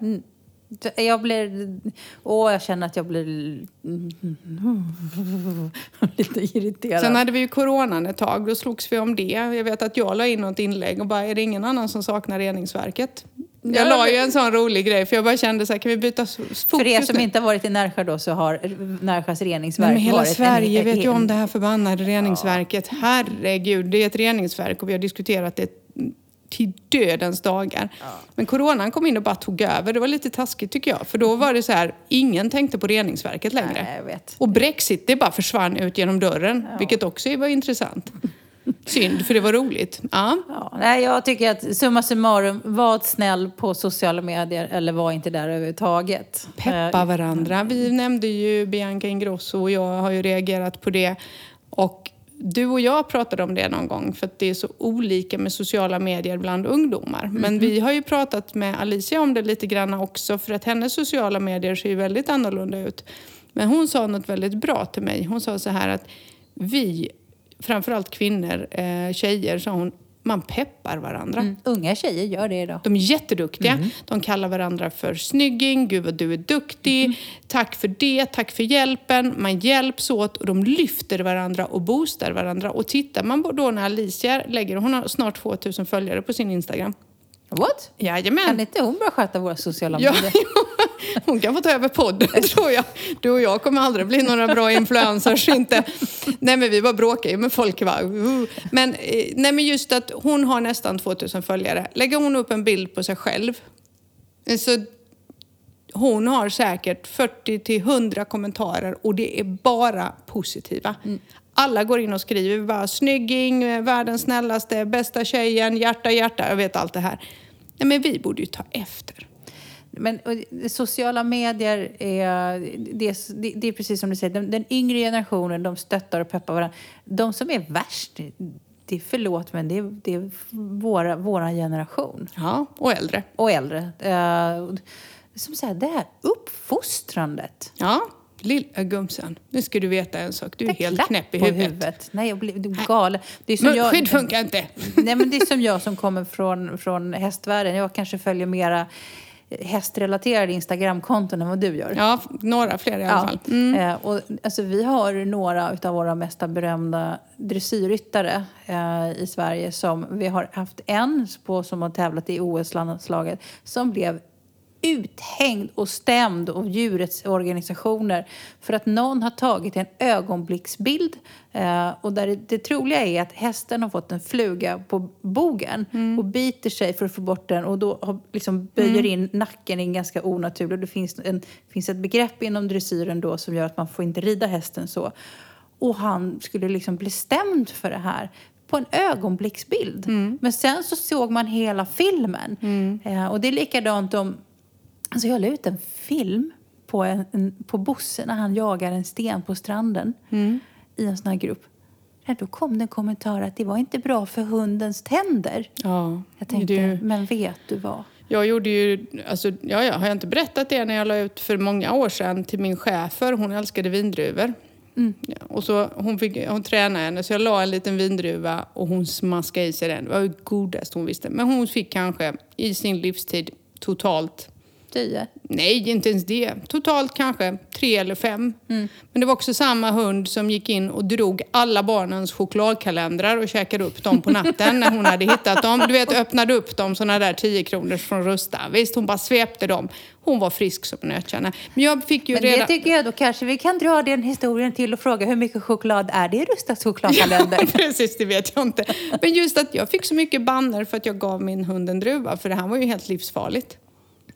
Jag blir... Åh, jag känner att jag blir lite irriterad. Sen hade vi ju coronan ett tag, då slogs vi om det. Jag vet att jag la in något inlägg och bara, är det ingen annan som saknar reningsverket? Jag Ja, la ju en sån rolig grej för jag bara kände så här, kan vi byta fokus För er som nu? inte har varit i Närsjö då så har Närsjös reningsverk men hela varit Sverige en, vet ju om det här förbannade reningsverket. Herregud, det är ett reningsverk och vi har diskuterat det till dödens dagar. Men coronan kom in och bara tog över. Det var lite taskigt tycker jag. För då var det så här, ingen tänkte på reningsverket längre. Nej. Och Brexit, det bara försvann ut genom dörren. Vilket också var intressant. Synd, för det var roligt. Ja. Ja, nej, jag tycker att summa summarum, var snäll på sociala medier eller var inte där överhuvudtaget. Peppa Eh, varandra. Vi nämnde ju Bianca Ingrosso och jag har ju reagerat på det. Och du och jag pratade om det någon gång för att det är så olika med sociala medier bland ungdomar. Men vi har ju pratat med Alicia om det lite grann också för att hennes sociala medier ser ju väldigt annorlunda ut. Men hon sa något väldigt bra till mig. Hon sa så här att vi, framförallt kvinnor, eh, tjejer, sa hon, man peppar varandra. Mm, unga tjejer gör det idag. De är jätteduktiga. De kallar varandra för snygging, gud vad du är duktig, tack för det, tack för hjälpen. Man hjälps åt och de lyfter varandra och boostar varandra. Och tittar man på då när Alicia lägger, hon har snart 2000 följare på sin Instagram. What? Jajamän. Kan inte hon bara sköta våra sociala Ja, medier? Hon kan få ta över podden tror jag. Du och jag kommer aldrig bli några bra influencers inte. Nej men vi bara bråkar ju med folk. Va? Uh. Men, eh, nej men just att hon har nästan 2000 följare. Lägger hon upp en bild på sig själv så hon har säkert 40 till 100 kommentarer och det är bara positiva. Alla går in och skriver bara snygging, världens snällaste, bästa tjejen, hjärta, hjärta, jag vet allt det här. Nej men vi borde ju ta efter. Men och, sociala medier är, det, är, det är precis som du säger, den, den yngre generationen de stöttar och peppar varandra. De som är värst, det är förlåt men det är, det är våra, våran generation. Ja, och äldre. Och äldre. Uh, som säger det här uppfostrandet. Ja, lilla gumsen. Nu ska du veta en sak. Du är helt knäpp i huvudet. huvudet. Nej, jag blir galen. Det är som jag, skydd funkar inte. Nej, men det är som jag som kommer från, från hästvärlden. Jag kanske följer mera hästrelaterade Instagramkonton än vad du gör. Ja, några fler i alla ja. fall. Mm. Eh, och, alltså, vi har några av våra mest berömda dressyrryttare eh, i Sverige som vi har haft en på som har tävlat i OS-landslaget som blev uthängd och stämd av djurets organisationer för att någon har tagit en ögonblicksbild. Eh, och där det, det, troliga är att hästen har fått en fluga på bogen mm. och biter sig för att få bort den och då har, liksom böjer mm. in nacken in ganska onaturligt. Det finns, en, finns ett begrepp inom dressyren då som gör att man får inte rida hästen så. Och han skulle liksom bli stämd för det här på en ögonblicksbild. Mm. Men sen så såg man hela filmen. Mm. Eh, och det är likadant om Alltså jag la ut en film på, en, en, på Bosse när han jagar en sten på stranden mm. i en sån här grupp. Ja, då kom det en kommentar att det var inte bra för hundens tänder. Ja, jag tänkte, det... men vet du vad? Jag gjorde ju, alltså, ja, ja, har jag inte berättat det när jag la ut för många år sedan till min chefer, hon älskade vindruvor. Mm. Ja, och så hon, fick, hon tränade henne så jag la en liten vindruva och hon smaskade i sig den. Det var det godaste hon visste. Men hon fick kanske i sin livstid totalt Tio? Nej, inte ens det. Totalt kanske tre eller fem. Mm. Men det var också samma hund som gick in och drog alla barnens chokladkalendrar och käkade upp dem på natten när hon hade hittat dem. Du vet, öppnade upp dem, såna där 10 kronors från Rusta. Visst, hon bara svepte dem. Hon var frisk som en nötkärna. Men jag fick ju Men redan... det tycker jag då kanske vi kan dra den historien till och fråga hur mycket choklad är det i Rustas chokladkalender? Ja, precis, det vet jag inte. Men just att jag fick så mycket banner för att jag gav min hund en druva, för det här var ju helt livsfarligt.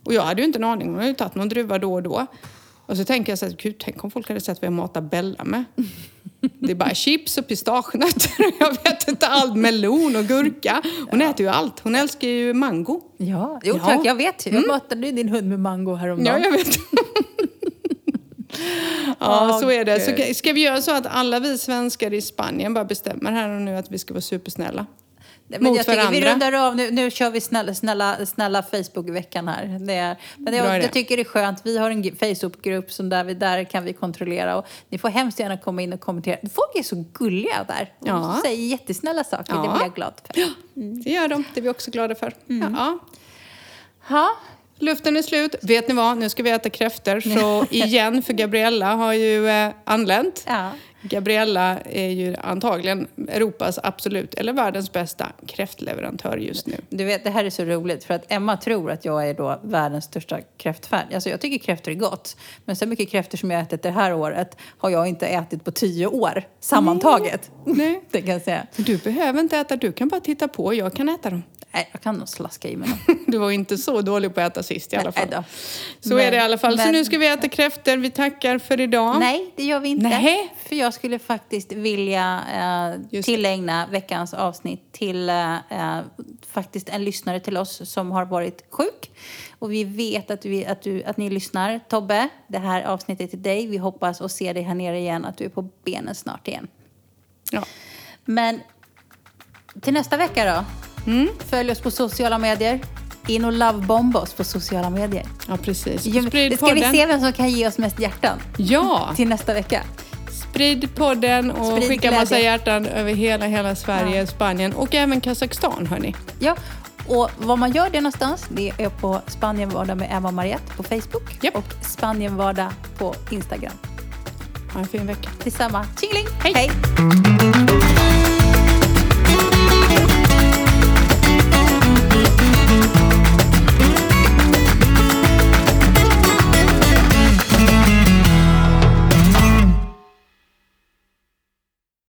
Och jag hade ju inte en aning, hon hade ju tagit någon druva då och då. Och så tänker jag så här, gud tänk om folk hade sett vad jag matar Bella med. Det är bara chips och pistagenötter jag vet inte allt, melon och gurka. Hon ja. äter ju allt. Hon älskar ju mango. Ja, jo ja. tack, jag vet. Jag mm. matade ju din hund med mango häromdagen. Ja, jag vet. ja, så är det. Så ska vi göra så att alla vi svenskar i Spanien bara bestämmer här och nu att vi ska vara supersnälla? Men mot jag varandra. Vi rundar av, nu, nu kör vi snälla, snälla, snälla Facebook-veckan här. Det är, men jag, jag, tycker det är skönt, vi har en Facebook-grupp som där, vi, där kan vi kontrollera och ni får hemskt gärna komma in och kommentera. Folk är så gulliga där. De ja. säger jättesnälla saker, ja. det blir jag glad för. Mm. Det gör de, det är vi också glada för. Mm. Ja. Ha. Luften är slut. Vet ni vad? Nu ska vi äta kräftor. Så igen, för Gabriella har ju eh, anlänt. Ja. Gabriella är ju antagligen Europas absolut, eller världens bästa kräftleverantör just nu. Du vet, det här är så roligt för att Emma tror att jag är då världens största kräftfan. Alltså jag tycker kräftor är gott. Men så mycket kräftor som jag ätit det här året har jag inte ätit på tio år sammantaget. Nej. Nej. Det kan jag säga. Du behöver inte äta, du kan bara titta på. Jag kan äta dem. Nej, jag kan nog slaska i mig Du var inte så dålig på att äta sist i alla fall. Nej, så men, är det i alla fall. Men, så nu ska vi äta kräftor. Vi tackar för idag. Nej, det gör vi inte. Nej. För jag skulle faktiskt vilja eh, tillägna veckans avsnitt till eh, faktiskt en lyssnare till oss som har varit sjuk. Och vi vet att, vi, att, du, att ni lyssnar. Tobbe, det här avsnittet är till dig. Vi hoppas att se dig här nere igen, att du är på benen snart igen. Ja. Men till nästa vecka då? Mm. Följ oss på sociala medier. In och lovebomba oss på sociala medier. Ja, precis. Sprid Ska vi se vem som kan ge oss mest hjärtan? Ja! Till nästa vecka. Sprid podden och Sprid skicka glädje. massa hjärtan över hela, hela Sverige, ja. Spanien och även Kazakstan, hörni. Ja, och var man gör det någonstans, det är på Spanienvardag med Emma och Mariette på Facebook yep. och Spanienvardag på Instagram. Ha en fin vecka. Detsamma. Tjingeling! Hej. Hej.